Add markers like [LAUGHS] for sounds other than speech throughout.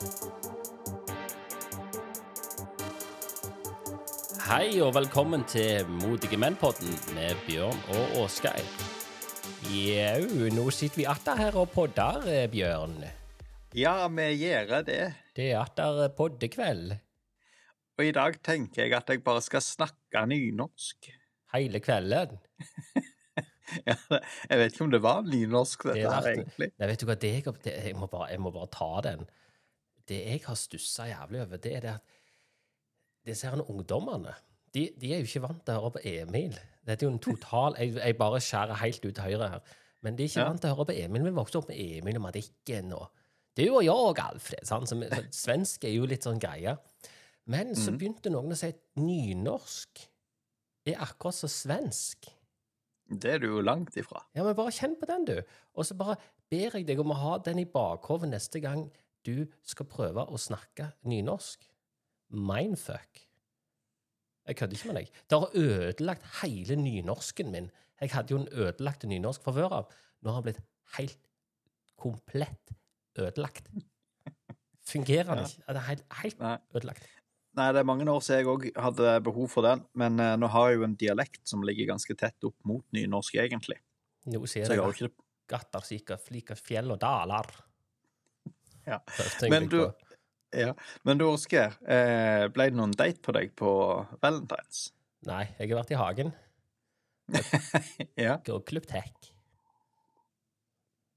Hei og velkommen til Modige menn-podden med Bjørn og Åsgeir. Jau, nå sitter vi atter her og podder, eh, Bjørn. Ja, vi gjør det. Det er atter poddekveld. Og i dag tenker jeg at jeg bare skal snakke nynorsk. Hele kvelden. [LAUGHS] Ja, jeg vet ikke om det var nynorsk, Det dette det her, egentlig. Nei, vet du hva, det jeg, det, jeg, må bare, jeg må bare ta den. Det jeg har stussa jævlig over, det er det at disse her ungdommene de, de er jo ikke vant til å høre på Emil. Dette er jo en total Jeg, jeg bare skjærer helt ut til høyre her. Men de er ikke Ja. vant til å høre på Emil. Vi vokste opp med Emil og Madikken og Du og jeg og Alfred. Sant? Så, så svensk er jo litt sånn greie. Men så Mhm. begynte noen å si at nynorsk er akkurat som svensk. Det er du jo langt ifra. Ja, men bare kjenn på den, du. Og så bare ber jeg deg om å ha den i bakhodet neste gang du skal prøve å snakke nynorsk. Mindfuck. Jeg kødder ikke med deg. Det har ødelagt hele nynorsken min. Jeg hadde jo en ødelagt nynorsk fra før av. Nå har den blitt helt komplett ødelagt. Fungerer den ikke? Det er helt, helt ødelagt. Nei, det er mange år siden jeg òg hadde behov for den, men eh, nå har jeg jo en dialekt som ligger ganske tett opp mot nynorsk, egentlig. Nå sier jeg jo ikke det. gatter, sika, flika, fjell og daler. Ja. Men du, ja. Men du, Oskar, eh, ble det noen date på deg på valentines? Nei, jeg har vært i hagen. [LAUGHS] ja. og klippet hekk.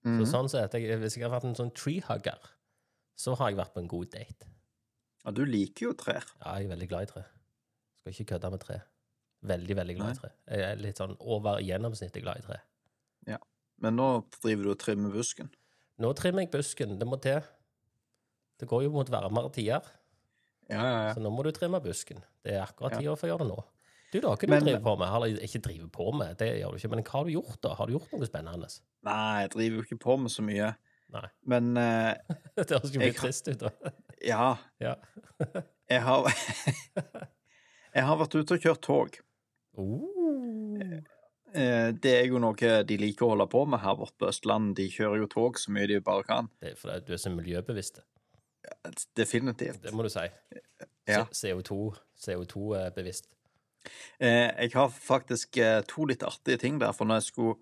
-hmm. Så sånn sett, jeg, Hvis jeg har vært en sånn treehugger, så har jeg vært på en god date. ja, du liker jo trær. Ja, jeg er veldig glad i tre. Skal ikke kødde med tre. Veldig, veldig glad Nei. i tre. Jeg er litt sånn over gjennomsnittet glad i tre. Men nå driver du og trimmer busken. Nå trimmer jeg busken. Det må til. Det går jo mot varmere tider, Ja, ja, ja. så nå må du trimme busken. Det er akkurat tida for å gjøre det nå. Du, da, hva du Men- driver på med? Eller ikke driver på med, det gjør du ikke, men hva har du gjort, da? Har du gjort noe spennende? Nei, jeg driver jo ikke på med så mye. Nei. Men uh, [LAUGHS] Det høres jo litt trist ut, da. ja, Ja. jeg har [LAUGHS] Jeg har vært ute og kjørt tog. Uh. Eh, Det er jo noe de liker å holde på med her borte på Østlandet. De kjører jo tog så mye de bare kan. Det er fordi du er så miljøbevisst. Definitivt. Det må du si. Ja. CO2, CO2-bevisst. Eh, Jeg har faktisk eh, to litt artige ting der. For når jeg skulle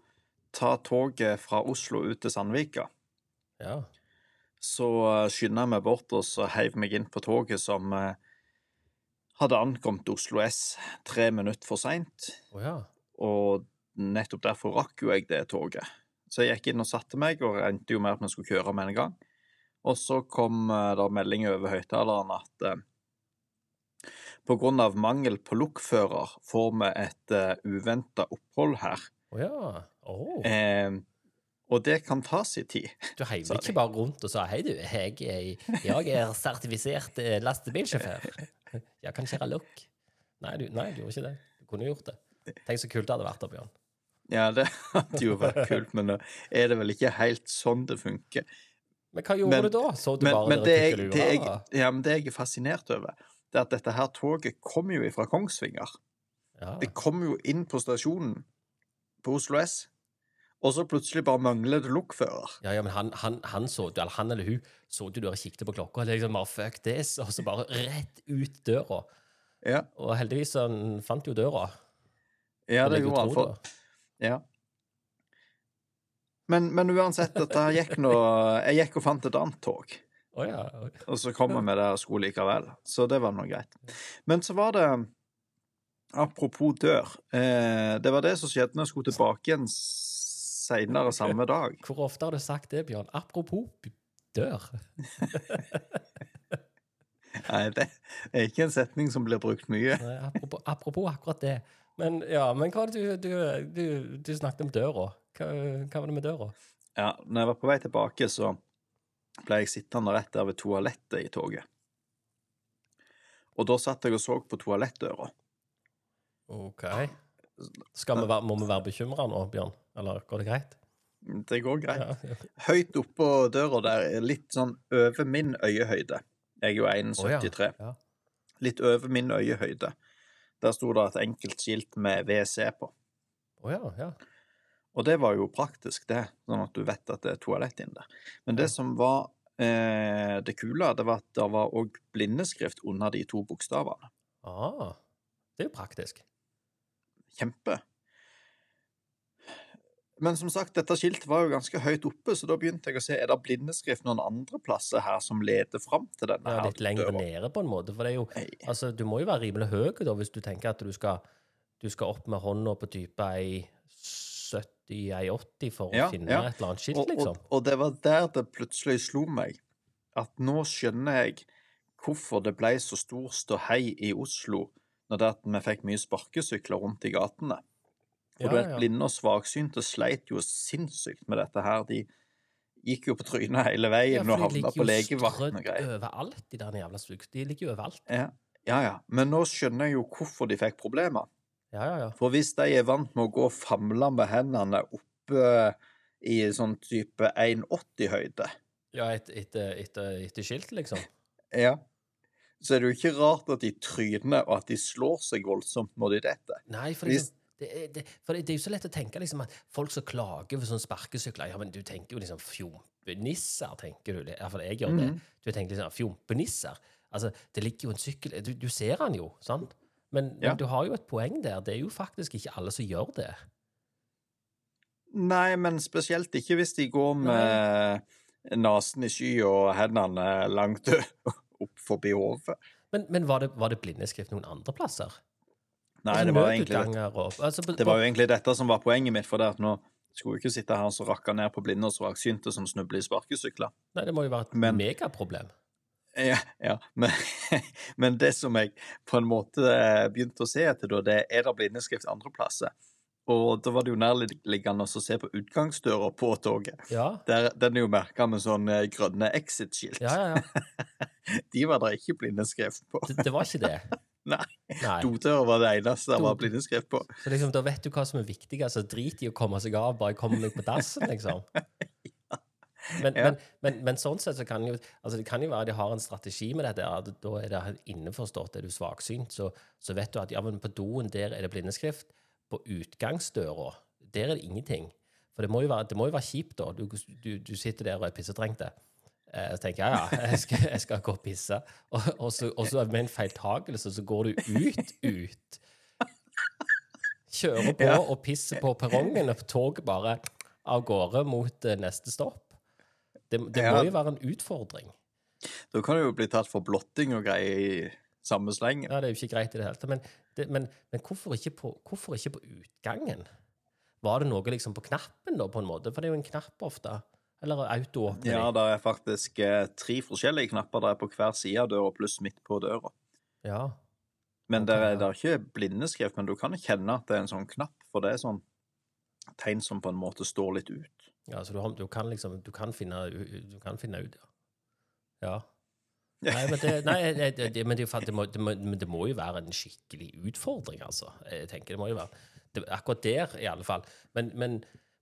ta toget fra Oslo ut til Sandvika, Ja. så skynda jeg meg bort og så heiv meg inn på toget som eh, hadde ankommet Oslo S tre minutter for seint. Oh, ja. Og nettopp derfor rakk jo jeg det toget. Så jeg gikk inn og satte meg, og regnet jo med at vi skulle kjøre med en gang. Og så kom eh, det melding over høyttaleren at eh, av mangel på lokfører får vi et uh, uventa opphold her. Å ja. oh. Eh, og det kan ta sin tid. Du heiv ikke bare rundt og sa 'hei, du, jeg, er- jeg er sertifisert eh, lastebilsjåfør'. [LAUGHS] Jeg kan kjøre lokk. Nei, nei, du gjorde ikke det. Du kunne gjort det. Tenk så kult det hadde vært da, Bjørn. Ja, det [LAUGHS] hadde jo vært kult, men nå er det vel ikke helt sånn det funker. Men hva gjorde Men- du da? Så du Men, bare men det, jeg, det, jeg, ja, men det jeg er fascinert over, det er at dette her toget kommer jo ifra Kongsvinger. Ja. Det kommer jo inn på stasjonen på Oslo S, og så plutselig bare mangler det lokfører. Ja, ja, men han, han, han så du, eller han eller hun, så du der og kikket på klokka, og liksom bare fuck this, og så bare rett ut døra. Ja, Og heldigvis han fant jo døra. ja det gjorde han. For. Ja. Men, men uansett, dette gikk nå Jeg gikk og fant et annet tog. Oh, ja. Og så kom vi med det og skulle likevel. Så det var nå greit. Men så var det Apropos dør. Eh, det var det som skjedde når jeg skulle tilbake igjen seinere samme dag. Hvor ofte har du sagt det, Bjørn? Apropos dør. [LAUGHS] Nei, det er ikke en setning som blir brukt mye. Nei, apropos, apropos akkurat det. Men ja, men hva du, du, du, du snakket om døra? Hva, hva var det med døra? Ja, når jeg var på vei tilbake, så ble jeg sittende rett der ved toalettet i toget. Og da satt jeg og så på toalettdøra. OK. Vi være, må vi være bekymra nå, Bjørn? Eller går det greit? Det går greit. Ja, ja. Høyt oppå døra der, litt sånn over min øyehøyde. Jeg er jo 1,73. ja. Litt over min øyehøyde. Der sto det et enkelt skilt med WC på. Å ja, ja. Og det var jo praktisk, det, sånn at du vet at det er toalett inne der. Men det som var Eh, det kule det var at det var òg blindeskrift under de to bokstavene. Ah, det er jo praktisk. Kjempe. Men som sagt, dette skiltet var jo ganske høyt oppe, så da begynte jeg å se er det blindeskrift noen andre plasser her som leder fram til denne Ja, her litt lenger døra? nede, på en måte. For det er jo Altså, du må jo være rimelig høy da, hvis du tenker at du skal, du skal opp med hånda på type ei 70, ei 80 for å Ja, finne ja. et eller annet skilt, Og, liksom. og, og det var der det plutselig slo meg at nå skjønner jeg hvorfor det ble så stor ståhei i Oslo når det at vi fikk mye sparkesykler rundt i gatene. For Ja, ja. blinde og svaksynte sleit jo sinnssykt med dette her. De gikk jo på trynet hele veien ja, og de havna ligger på jo legevakten og strødd greier. overalt, de der jævla stug. De ligger jo overalt. Ja, ja, ja. Men nå skjønner jeg jo hvorfor de fikk problemer. Ja, ja, ja. For hvis de er vant med å gå og famle med hendene oppe i sånn type 1,80-høyde, Ja, etter et, et, et, skilt, liksom. ja, så er det jo ikke rart at de tryner, og at de slår seg voldsomt når de detter. Nei, for, Hvis- liksom, det, er, det, for det, det er jo så lett å tenke liksom, at folk som klager for sånne sparkesykler Ja, men du tenker jo liksom fjompenisser, tenker du. Iallfall jeg gjør det. Mhm. Du tenker liksom fjompenisser. Altså, det ligger jo en sykkel Du, du ser den jo, sant? Men, Ja. men du har jo et poeng der. Det er jo faktisk ikke alle som gjør det. Nei, men spesielt ikke hvis de går med nesen i sky og hendene langt [LAUGHS] opp forbi hodet. Men, men var, det, var det blindeskrift noen andre plasser? Nei, Altså, det var, egentlig, altså, på- det var jo egentlig dette som var poenget mitt, for det at nå skulle jo ikke sitte her og rakke ned på blinde og svaksynte som snubler i sparkesykler. Nei, det må jo være et Men- megaproblem. Ja, ja. Men, [LAUGHS] men det som jeg på en måte eh, begynte å se etter, da, det er det blindeskrift andre plasser. Og da var det jo nærliggende å se på utgangsdøra på toget. Ja, Der, den er jo merka med sånn eh, grønne exit-skilt. ja, ja. ja. [LAUGHS] De var det ikke blindeskrift på. Det, det var ikke det. [LAUGHS] Nei. Nei. Dotører var det eneste det var blindeskrift på. Så liksom, da vet du hva som er viktig. altså drit i å komme seg av, bare komme meg på dassen, liksom. [LAUGHS] Men, Ja. men, men, men sånn sett så kan jo altså det kan jo være de har en strategi med dette. at Da er det innforstått, er du svaksynt, så, så vet du at ja, men på doen der er det blindeskrift. På utgangsdøra, der er det ingenting. For det må jo være, det må jo være kjipt, da. Du, du, du sitter der og er pissetrengte. Eh, Så tenker jeg ja, jeg skal, jeg skal gå og pisse. Og, og, så, og så med en feiltagelse så går du ut, ut. Kjører på og pisser på perrongen, og toget bare av gårde mot eh, neste stopp. Det, det må jo være en utfordring. Da kan du jo bli tatt for blotting og greier i samme slengen. Ja, Det er jo ikke greit i det hele tatt. Men, det, men, men hvorfor, ikke på, hvorfor ikke på utgangen? Var det noe liksom på knappen, da, på en måte? For det er jo en knapp ofte. Eller autoåpning? Ja, det er faktisk eh, tre forskjellige knapper der på hver side av døra, pluss midt på døra. ja. Men okay. det er, er ikke blindeskrift, men du kan kjenne at det er en sånn knapp, for det er sånn tegn som på en måte står litt ut. ja så du, har- du kan liksom Du kan finne, du kan finne ut, ja. ja. [LAUGHS] Nei, men det, nei, det, det, men må, må, det må jo være en skikkelig utfordring, altså. Jeg tenker det må jo være Akkurat der, i alle fall. Men, men,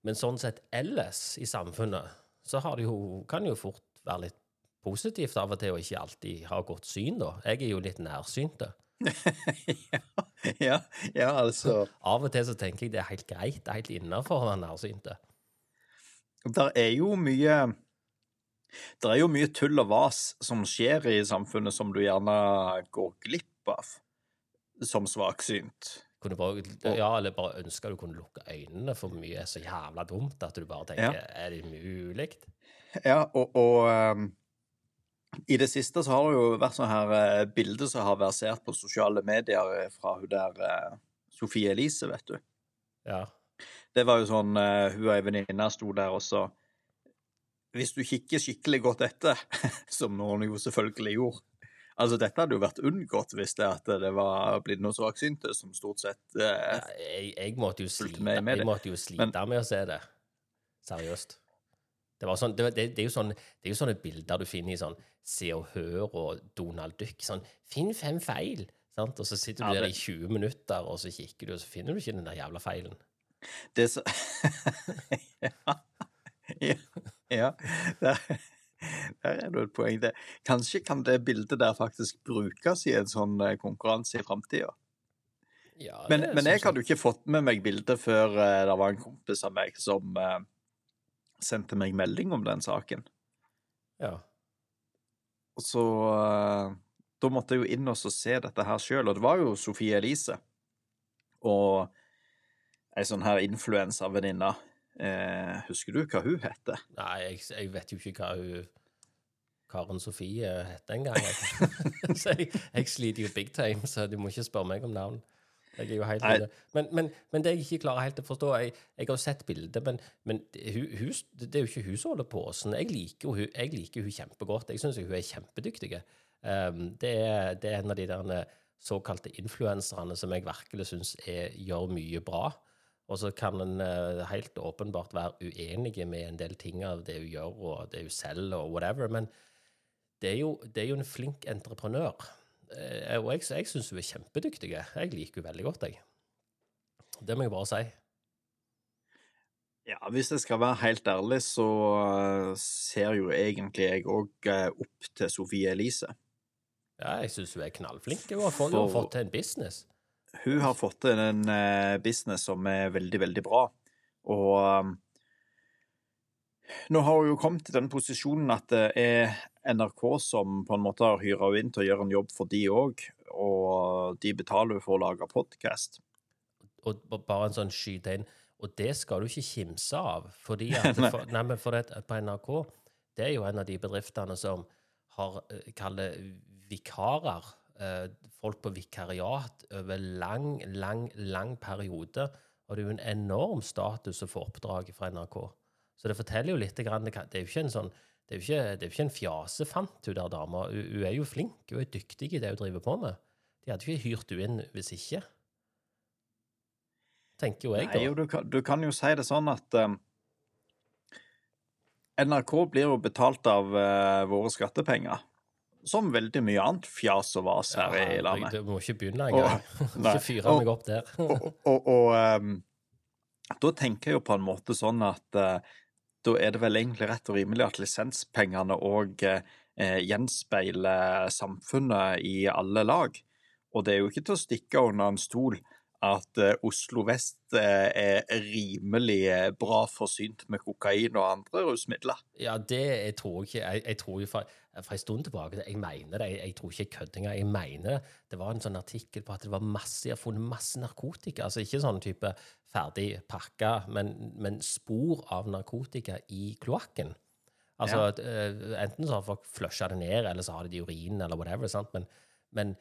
men sånn sett ellers i samfunnet, så har det jo, kan det jo fort være litt positivt av og til å ikke alltid ha godt syn, da. Jeg er jo litt nærsynt. da. [LAUGHS] ja, ja, altså Av og til så tenker jeg det er helt greit, det er helt innafor å være nærsynte. Der er jo mye Det er jo mye tull og vas som skjer i samfunnet som du gjerne går glipp av som svaksynt. Bare, ja, eller bare ønsker du kunne lukke øynene, for mye er så jævla dumt at du bare tenker Ja. Er det mulig? Ja, og, og um, i det siste så har det jo vært sånne her uh, bilder som har versert på sosiale medier eh, fra hun der uh, Sofie Elise, vet du. Ja. Det var jo sånn uh, Hun og ei venninne sto der, og så Hvis du kikker skikkelig godt etter, [LAUGHS] som noen jo selvfølgelig gjorde Altså, dette hadde jo vært unngått hvis det det var blinde og svaksynte som stort sett eh, Jeg, jeg måtte jo slite, med i måtte jo slite Men- med å se det. Seriøst. Det, var sånn, det, det, er jo sånn, det er jo sånne bilder du finner i sånn Se og Hør og Donald Duck. Sånn 'Finn fem feil'. Sant? Og så sitter du Ja, der i 20 minutter, og så kikker du, og så finner du ikke den der jævla feilen. Det så [LAUGHS] ja. ja. Ja. Der, er det et poeng. Det. Kanskje kan det bildet der faktisk brukes i en sånn eh, konkurranse i framtida. Ja, Men, men jeg hadde jo ikke fått med meg bildet før eh, det var en kompis av meg som uh, sendte meg melding om den saken. Ja. så uh, da måtte jeg jo inn og se dette her sjøl, og det var jo Sofie Elise og ei sånn her influenservenninne. Eh, husker du hva hun heter? Nei, jeg, jeg vet jo ikke hva hun Karen Sofie heter engang. jeg. [LAUGHS] så jeg, jeg sliter jo big time, så du må ikke spørre meg om navn. Jeg er jo helt Nei. Men, men, men det jeg ikke klarer helt å forstå Jeg, jeg har sett bildet, men, men det, hun, det er jo ikke hun som holder på sånn. Jeg liker jo hun, jeg liker hun kjempegodt. Jeg syns hun er kjempedyktig. Um, det, er, det er en av de der såkalte influenserne som jeg virkelig syns gjør mye bra. Og så kan en eh, helt åpenbart være uenige med en del ting av det hun gjør, og det hun selger, og whatever. Men det er jo, det er jo en flink entreprenør. Eh, og jeg, jeg syns hun er kjempedyktig. Jeg liker hun veldig godt, jeg. Det må jeg bare si. Ja, hvis jeg skal være helt ærlig, så eh, ser jo egentlig jeg òg opp til Sofie Elise. Ja, jeg syns hun er knallflink. Hun har fått, For- fått til en business. Hun har fått til en eh, business som er veldig, veldig bra. Og um, nå har hun jo kommet til den posisjonen at det er NRK som på en måte har hyra henne inn til å gjøre en jobb for de òg, og de betaler hun for å lage podkast. Og bare en sånn skyte inn. Og det skal du ikke kimse av. Fordi [LAUGHS] at for, nei, men for det, på NRK, det er jo en av de bedriftene som har eh, kaller vikarer. Eh, folk på vikariat over lang, lang, lang periode. Og det er jo en enorm status å få oppdrag fra NRK. Så det forteller jo litt det er jo ikke en sånn det er jo ikke, det er ikke en fjasefant, hun der dama. Hun, hun er jo flink, hun er dyktig i det hun driver på med. De hadde ikke hyrt henne inn hvis ikke. Tenker jo jeg, Nei, jo, da. du, kan, du kan jo si det sånn at um, NRK blir jo betalt av uh, våre skattepenger. Som veldig mye annet fjas og vas her i landet. Du må ikke begynne engang. [LAUGHS] ikke fyre meg opp der. og, og, og um, da tenker jeg jo på en måte sånn at uh, da er det vel egentlig rett og rimelig at lisenspengene òg uh, gjenspeiler samfunnet i alle lag. Og det er jo ikke til å stikke under en stol at uh, Oslo vest uh, er rimelig eh, bra forsynt med kokain og andre rusmidler. Ja, det jeg tror ikke Jeg, jeg tror jo fra en stund tilbake Jeg mener det. Jeg, jeg tror ikke jeg kødder engang. Jeg mener det. Det var en sånn artikkel på at det var masse, jeg har funnet masse narkotika. Altså ikke sånn type ferdig pakka, men, men spor av narkotika i kloakken. Altså, at, uh, enten så har folk flusha det ned, eller så har de det i urinen, eller whatever. Sant? Men, men,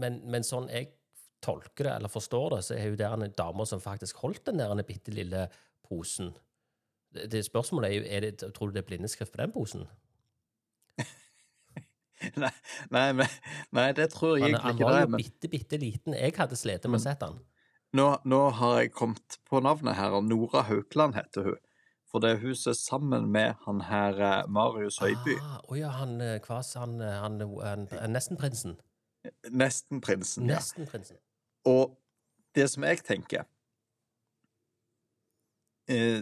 men, men sånn jeg tolker det, eller forstår det, så er jo der en dame som faktisk holdt den der en bitte lille posen. Det, det Spørsmålet er jo er det, tror du det er blindeskrift på den posen. [LAUGHS] nei, nei, nei, det tror jeg egentlig egentlig han ikke var jo Men bitte, bitte liten. Jeg hadde slitt med å sette han. nå, nå har jeg kommet på navnet her, Nora Haukland heter hun. For det er er sammen med han her eh, Marius Høiby. Ah, Å ja, han eh, Kvas, han, eh, han, han, han Nesten-prinsen. Nesten-prinsen. Ja. Nesten-prinsen. Og det som jeg tenker eh,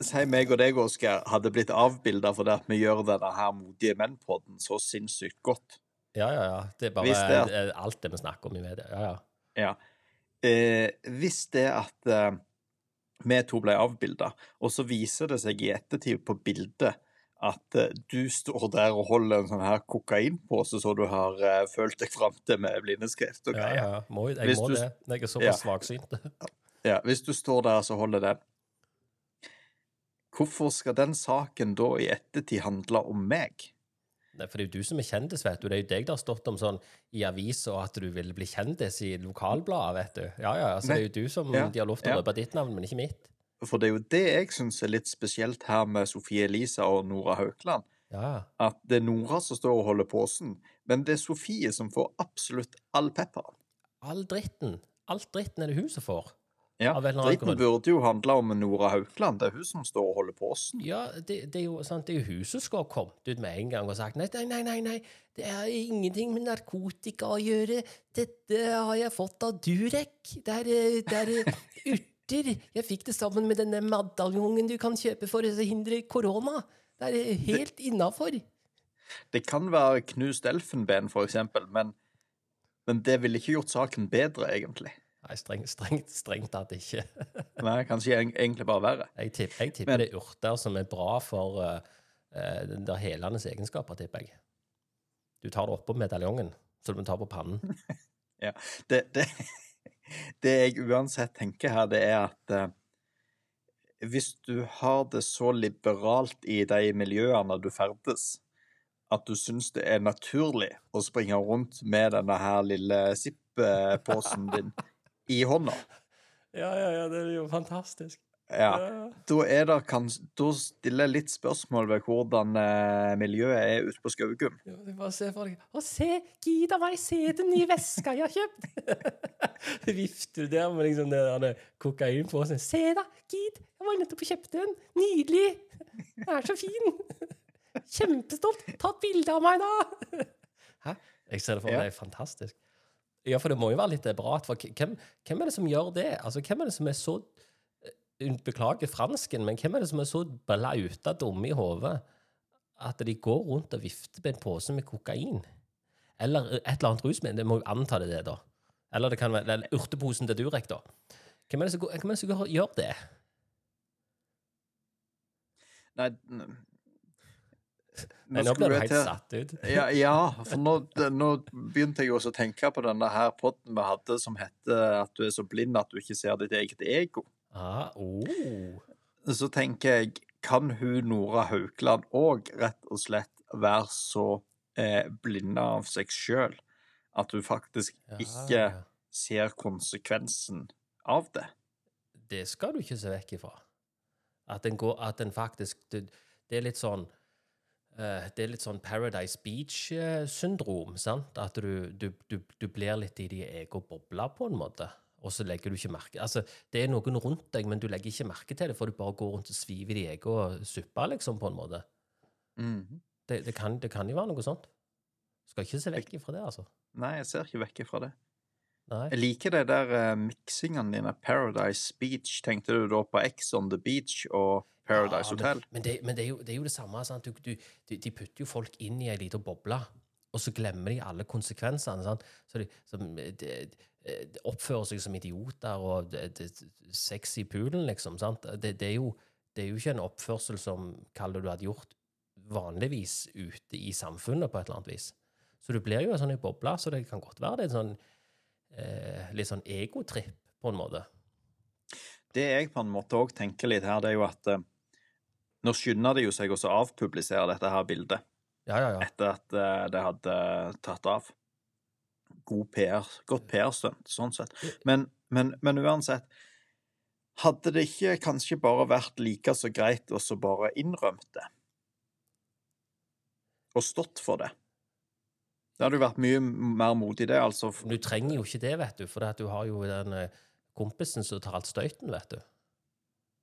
Si meg og deg, Oskar, hadde blitt avbilda fordi at vi gjør denne her Modige menn-podden så sinnssykt godt. Ja, ja, ja. Det er bare det at- alt det vi snakker om i media. Ja, ja. Ja. Eh, hvis det at eh, vi to ble avbilda, og så viser det seg i ettertid på bildet at eh, du står der og holder en sånn her kokainpose så du har eh, følt deg fram til med blindeskrift og ja, greier. ja. Må, jeg må du- det. Jeg er såpass Ja. svaksynt. Ja, hvis du står der og holder den Hvorfor skal den saken da i ettertid handle om meg? Nei, For det er jo du som er kjendis, vet du. Det er jo deg det har stått om sånn i avisa at du vil bli kjendis i lokalbladet, vet du. Ja, ja. Så det er jo du som Ja, de har lov til å ja. røpe ditt navn, men ikke mitt. For det er jo det jeg syns er litt spesielt her med Sofie Elise og Nora Haukland. Ja, At det er Nora som står og holder posen, men det er Sofie som får absolutt all pepperen. All dritten. Alt dritten er det hun som får. Ja, Av eller annen Dritten grunn. burde jo handle om Nora Haukland. Det er hun som står og holder posen. Ja, det, det, er jo, sant, det er jo hun som skal ha kommet ut med en gang og sagt nei, nei, nei, nei, det er ingenting med narkotika å gjøre. Dette har jeg fått av Durek. Det er, det er urter. Jeg fikk det sammen med denne medaljongen du kan kjøpe for å hindre korona. Det er helt innafor. Det kan være knust elfenben, for eksempel, men, men det ville ikke gjort saken bedre, egentlig. Nei, strengt, strengt, strengt tatt ikke. [LAUGHS] Nei, kanskje egentlig bare verre. Jeg tipper, jeg tipper Men- det er urter som er bra for uh, den der helende egenskaper, tipper jeg. Du tar det oppå medaljongen, så du må ta på pannen. [LAUGHS] Det, det, [LAUGHS] det jeg uansett tenker her, det er at uh, hvis du har det så liberalt i de miljøene du ferdes, at du syns det er naturlig å springe rundt med denne her lille Zipp-posen din i hånda, Ja, ja, ja, det er jo fantastisk. ja, da, er det kans da stiller jeg litt spørsmål ved hvordan eh, miljøet er ute på Skaugum. Ja, bare se for deg Å, se, Gida, meg, se ser den nye veska jeg har kjøpt! [LAUGHS] Vifter du der med liksom det der kokainposen. Se da, Gid, jeg var nettopp og kjøpte den. Nydelig! Den er så fin! [LAUGHS] Kjempestolt! Ta et bilde av meg, da! Hæ? Jeg ser det for meg, Ja. det er fantastisk. Ja, for det må jo være litt desperat. For hvem, hvem er det som gjør det? Altså, hvem er det som er så eh, Beklager fransken, men hvem er det som er så blauta dumme i hodet at de går rundt og vifter med en pose med kokain? Eller et eller annet rusmiddel. Det må jo anta det, det, da. Eller det kan være eller urteposen til Durek, da. Hvem er det som, hvem er det som gjør det? Nei n- Nei, nå skulle du helt satt ut. [LAUGHS] Ja, ja for nå, nå begynte jeg også å tenke på denne her podden vi hadde som heter at du er så blind at du ikke ser ditt eget ego. Ah, oh. Så tenker jeg, kan hun Nora Haukeland òg rett og slett være så eh, blinda av seg sjøl at hun faktisk ikke ser konsekvensen av det? Det skal du ikke se vekk ifra. At den går At en faktisk Det, er litt sånn Det er litt sånn Paradise Beach-syndrom, sant? At du, du, du, du blir litt i din egen boble, på en måte. Og så legger du ikke merke Altså, det er noen rundt deg, men du legger ikke merke til det, for du bare går rundt og sviver i din egen suppe, liksom, på en måte. Mhm. Det, det, kan, det kan jo være noe sånt. Skal ikke se vekk ifra det, altså. Nei, jeg ser ikke vekk fra det. Nei. Jeg liker de der uh, miksingene dine. Paradise Beach. Tenkte du da på X on the Beach og Paradise Ja, Hotel? Men, men, det, men det, er jo, det er jo det samme. Sant? Du, du, de, putter jo folk inn i ei lita boble, og så glemmer de alle konsekvensene. Sant? Så de, som, de, de oppfører seg som idioter og de, sex i poolen, liksom. Sant? Det, det, er jo, det er jo ikke en oppførsel som kaller du hadde gjort vanligvis ute i samfunnet, på et eller annet vis. Så du blir jo en sånn i boble, så det kan godt være det er en sånn eh, litt sånn egotripp, på en måte. Det jeg på en måte òg tenker litt her, det er jo at eh, nå skynder det jo seg også å avpublisere dette her bildet Ja, ja, ja. etter at eh, det hadde tatt av. God PR, godt PR-stunt, sånn sett. Men, men, men uansett, hadde det ikke kanskje bare vært like så greit å så bare innrømt det? Og stått for det? Det hadde jo vært mye mer modig, det, altså. Du trenger jo ikke det, vet du, for du har jo den eh, kompisen som tar alt støyten, vet du.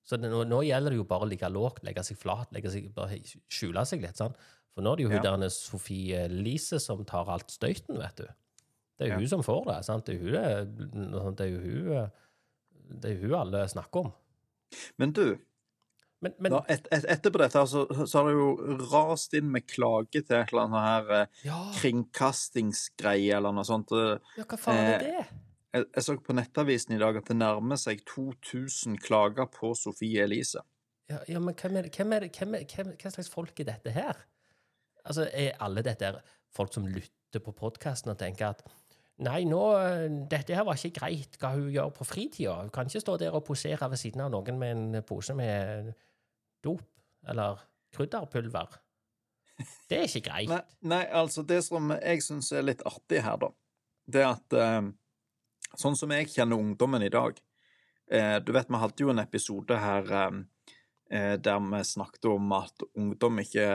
Så det, nå, nå gjelder det jo bare å ligge lågt, legge seg flat, legge seg, bare skjule seg litt. sant? For nå er det jo hun Ja. der Sofie Elise som tar alt støyten, vet du. Det er jo Ja. hun som får det. sant? Det er, hun det, det er jo hun eh, det er jo hun alle snakker om. Men du, Men, men et, et, etterpå dette så, så har det jo rast inn med klage til et eller annet sånn her eh, ja, kringkastingsgreie eller noe sånt. Eh, ja, hva faen er eh, det? Jeg, jeg så på Nettavisen i dag at det nærmer seg 2000 klager på Sofie Elise. Ja, ja men hvem er, hvem er, hvem er, hvem, hva slags folk er dette her? Altså, Er alle dette her folk som lytter på podkasten og tenker at Nei, nå, eh, dette her var ikke greit hva hun gjør på fritida. Hun kan ikke stå der og posere ved siden av noen med en pose med dop eller krydderpulver. Det er ikke greit. Nei, nei, altså det som jeg syns er litt artig her, da, det er at eh, sånn som jeg kjenner ungdommen i dag eh, Du vet, vi hadde jo en episode her eh, eh, der vi snakket om at ungdom ikke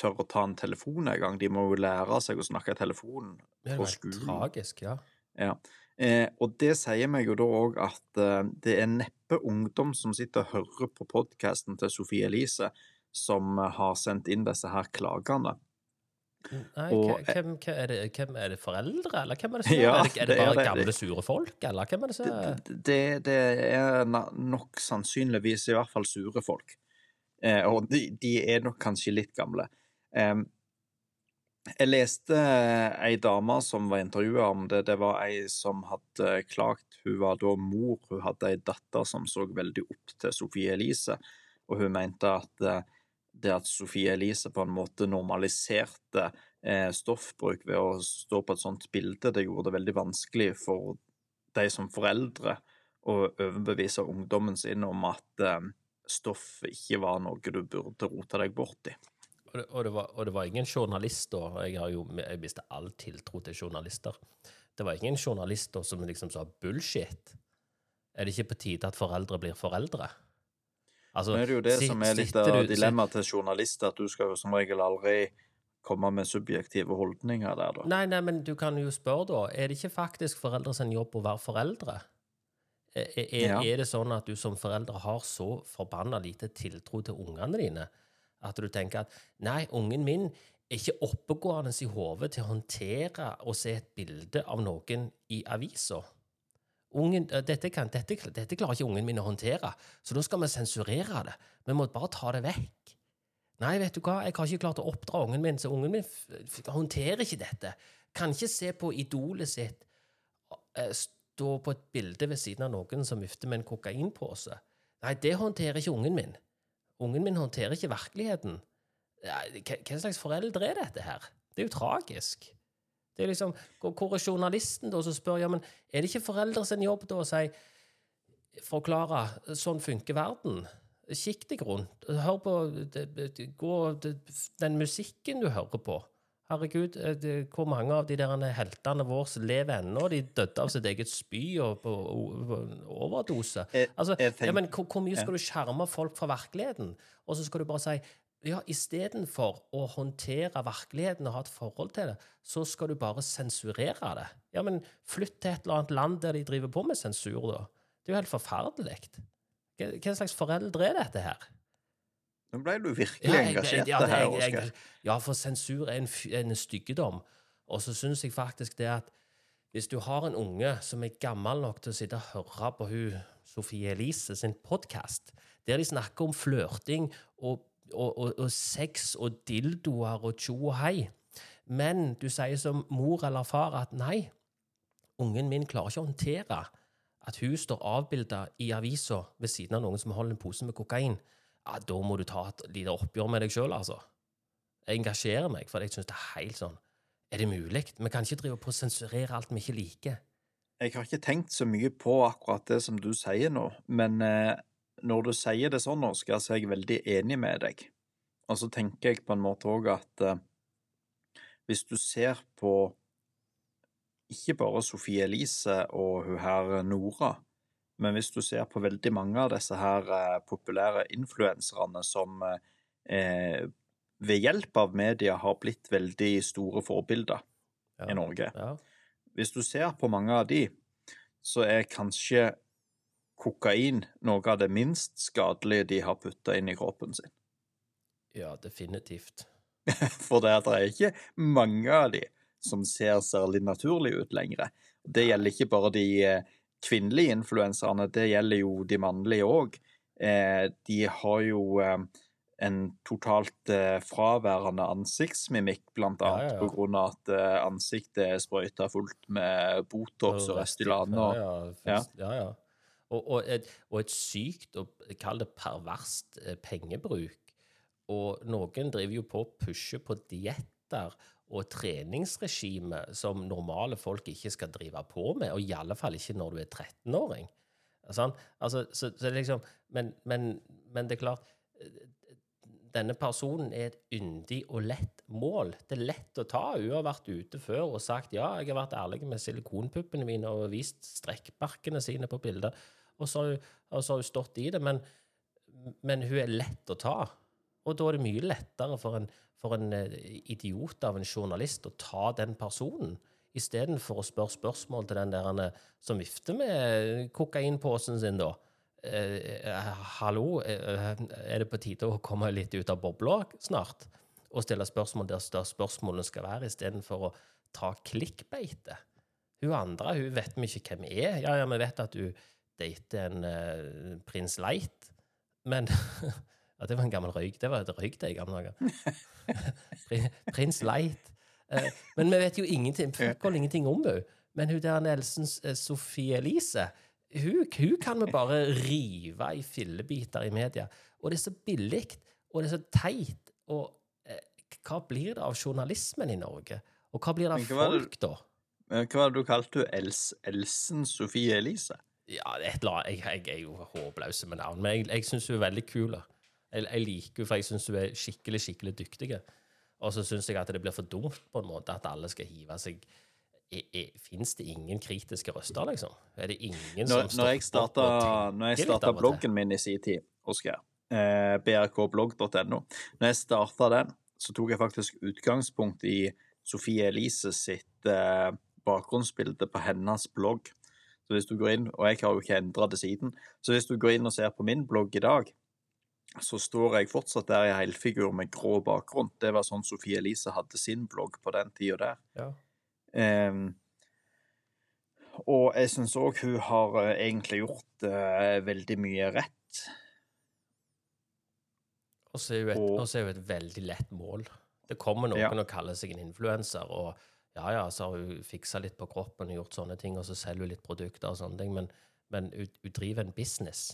tør å ta en telefon engang. De må jo lære seg å snakke i telefonen er på skolen. Det skolen. tragisk, ja. Ja. Eh, og det sier meg jo da òg at det er neppe ungdom som sitter og hører på podkasten til Sofie Elise, som har sendt inn disse her klagene. Nei, Og- hvem, hvem, er det, hvem er det foreldre, eller hvem er det som Ja, er, det, er det bare det. gamle, sure folk, eller hvem er det som Det, det, det er nok sannsynligvis i hvert fall sure folk. Eh, og de, de er nok kanskje litt gamle. Eh, jeg leste ei dame som var intervjua om det. Det var ei som hadde klagt. Hun var da mor. Hun hadde ei datter som så veldig opp til Sofie Elise, og hun mente at eh, det at Sofie Elise på en måte normaliserte eh, stoffbruk ved å stå på et sånt bilde. Det gjorde det veldig vanskelig for de som foreldre å overbevise ungdommen sin om at eh, stoff ikke var noe du burde rote deg bort i. Og det, og, det var, og det, var, ingen journalist da. Jeg har jo jeg mistet all tiltro til journalister. Det var ingen journalister som liksom sa bullshit. Er det ikke på tide at foreldre blir foreldre? Altså, det er jo det sit, som er litt av dilemmaet til journalister, at du skal jo som regel aldri komme med subjektive holdninger der, da. Nei, nei, men du kan jo spørre, da. Er det ikke faktisk foreldres jobb å være foreldre? Er, er, ja. er, det sånn at du som foreldre har så forbanna lite tiltro til ungene dine at du tenker at nei, ungen min er ikke oppegående i hodet til å håndtere og se et bilde av noen i avisa? Dette, kan, dette, dette, klarer ikke ungen min å håndtere, så da skal vi sensurere det. Vi må bare ta det vekk. Nei, vet du hva, jeg har ikke klart å oppdra ungen min, så ungen min håndterer ikke dette. Kan ikke se på idolet sitt eh, stå på et bilde ved siden av noen som vifter med en kokainpose. Nei, det håndterer ikke ungen min. Ungen min håndterer ikke virkeligheten. Hva slags foreldre er dette her? Det er jo tragisk. Det er liksom, Hvor er journalisten da som spør ja, men er det ikke foreldre sin jobb da å si Forklare sånn funker verden? Kikk deg rundt. Hør på gå, den musikken du hører på. Herregud, det, hvor mange av de der heltene våre lever ennå? De døde av sitt eget spy og på overdose. Altså, ja, men hvor, hvor mye skal du skjerme folk fra virkeligheten? Og så skal du bare si ja, istedenfor å håndtere virkeligheten og ha et forhold til det, så skal du bare sensurere det. Ja, men flytt til et eller annet land der de driver på med sensur, da. Det er jo helt forferdelig. Hva slags foreldre er dette her? Nå ble du virkelig ja, engasjert ja, her, Oskar. Ja, for sensur er en, en styggedom. Og så syns jeg faktisk det at hvis du har en unge som er gammel nok til å sitte og høre på hun Sofie Elise sin podkast, der de snakker om flørting og, og, og, og, sex og dildoer og tjo og hei, men du sier som mor eller far at nei, ungen min klarer ikke å håndtere at hun står avbilda i avisa ved siden av noen som holder en pose med kokain ja, da må du ta et lite oppgjør med deg sjøl, altså. Jeg engasjerer meg, for jeg syns det er helt sånn Er det mulig? Vi kan ikke drive på å sensurere alt vi ikke liker. Jeg har ikke tenkt så mye på akkurat det som du sier nå, men eh, når du sier det sånn, Oskar, så er jeg veldig enig med deg. Og så tenker jeg på en måte òg at eh, hvis du ser på ikke bare Sofie Elise og hun her Nora, men hvis du ser på veldig mange av disse her eh, populære influenserne som eh, ved hjelp av media har blitt veldig store forbilder ja. i Norge ja. Hvis du ser på mange av de, så er kanskje kokain noe av det minst skadelige de har putta inn i kroppen sin. Ja, definitivt. [LAUGHS] For det er ikke mange av de som ser særlig naturlige ut lenger. Det gjelder ikke bare de eh, kvinnelige influenserne, det gjelder jo de mannlige òg. Eh, de har jo eh, en totalt fraværende ansiktsmimikk, blant annet ja, ja. på grunn av at ansiktet er sprøyta fullt med Botox og Restylane. Ja, ja. ja. Og, og, et, og, et, sykt og kall det perverst pengebruk. Og noen driver jo på å pushe på dietter og treningsregime som normale folk ikke skal drive på med, og i alle fall ikke når du er 13-åring. Sånn? Altså, så, så liksom, men, men, men, det er klart Denne personen er et yndig og lett mål. Det er lett å ta. Hun har vært ute før og sagt ja, jeg har vært ærlig med silikonpuppene mine og vist strekkbarkene sine på bilder. Og så, og så har hun stått i det. Men, men hun er lett å ta. Og da er det mye lettere for en for en eh, idiot av en journalist å ta den personen, istedenfor å spørre spørsmål til den der eh, som vifter med kokainposen sin, da. Eh, eh, hallo, eh, er det på tide å komme litt ut av bobla snart? Og stille spørsmål der, der spørsmålene skal være, istedenfor å ta klikkbeite. Hun andre hun vet vi ikke hvem er. Ja, ja, vi vet at du etter en uh, prins Light, men [LAUGHS] Ja, det var en gammel røyk. Det var et røyk det i gamle dager. [LAUGHS] Prins Light. Uh, men vi vet jo ingenting, ingenting om henne. Men hun der Nelsens uh, Sofie Elise hun, hun, kan vi bare rive i fillebiter i media. Og det er så billig, og det er så teit. Og eh, hva blir det av journalismen i Norge? Og hva blir det av det- folk, da? men Hva var det du kalte hun? Els, Elsen Sofie Elise? Ja, et eller annet. Jeg, jeg er jo håpløs med navn, men jeg, jeg syns hun er veldig kul. Jeg, jeg liker henne, for jeg syns hun er skikkelig, skikkelig dyktig. Og så syns jeg at det blir for dumt på en måte at alle skal hive seg Fins det ingen kritiske røster, liksom? Er det ingen Når, som når jeg starta, når jeg starta bloggen min i sin tid, Oskar, eh, brkblogg.no Når jeg starta den, så tok jeg faktisk utgangspunkt i Sofie Elise sitt eh, bakgrunnsbilde på hennes blogg. Så hvis du går inn, Og jeg har jo ikke endra det siden. Så hvis du går inn og ser på min blogg i dag, så står jeg fortsatt der i helfigur med grå bakgrunn. Det var sånn Sofie Elise hadde sin blogg på den tida der. Ja. Um, og jeg syns òg hun har eh, egentlig gjort uh, veldig mye rett. Og så er hun et, Og- og så er hun et veldig lett mål. Det kommer noen Ja. og kaller seg en influenser, og ja, ja, så har hun fiksa litt på kroppen og gjort sånne ting, og så selger hun litt produkter og sånne ting, men, men hun, hun driver en business.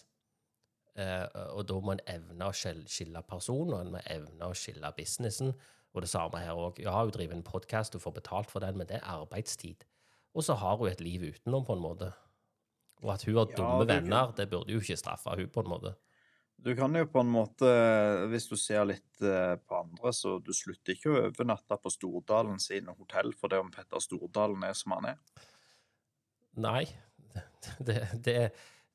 Eh, og da må en evne å skille personen, og en må evne å skille businessen. Og det samme her òg. Ja, hun driver en podkast, hun får betalt for den, men det er arbeidstid. Og så har hun et liv utenom, på en måte. Og at hun har Ja, dumme det venner, det burde jo ikke straffe hun på en måte. Du kan jo på en måte, hvis du ser litt eh, på andre, så du slutter ikke å overnatte på Stordalen sine hotell for det om Petter Stordalen er som han er. Nei. [LAUGHS] Det, det,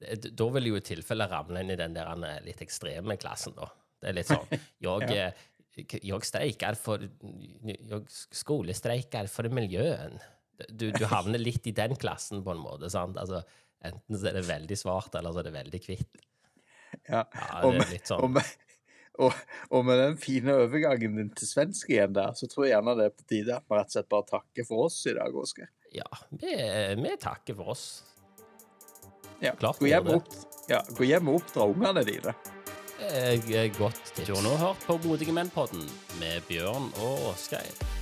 det, da vil jo i tilfelle ramle inn i den der han er litt ekstreme klassen, da. Det er litt sånn [LAUGHS] Jeg, Ja. eh, jeg streiker for Jeg skolestreiker for miljøen. Du, du havner litt i den klassen, på en måte. sant? Altså, enten så er det veldig svart, eller så er det veldig hvitt. Ja. Og, det er litt sånn. og, med, og, og med den fine overgangen din til svensk igjen der, så tror jeg gjerne det er på tide at vi rett og slett bare takker for oss i dag, Oskar. Ja, vi, vi takker for oss. Ja. Klart Gå vi hjem opp, ja, gå hjem og oppdra ungene dine. Eh, godt Du har nå hørt på Modige menn-podden med Bjørn og Åsgeir.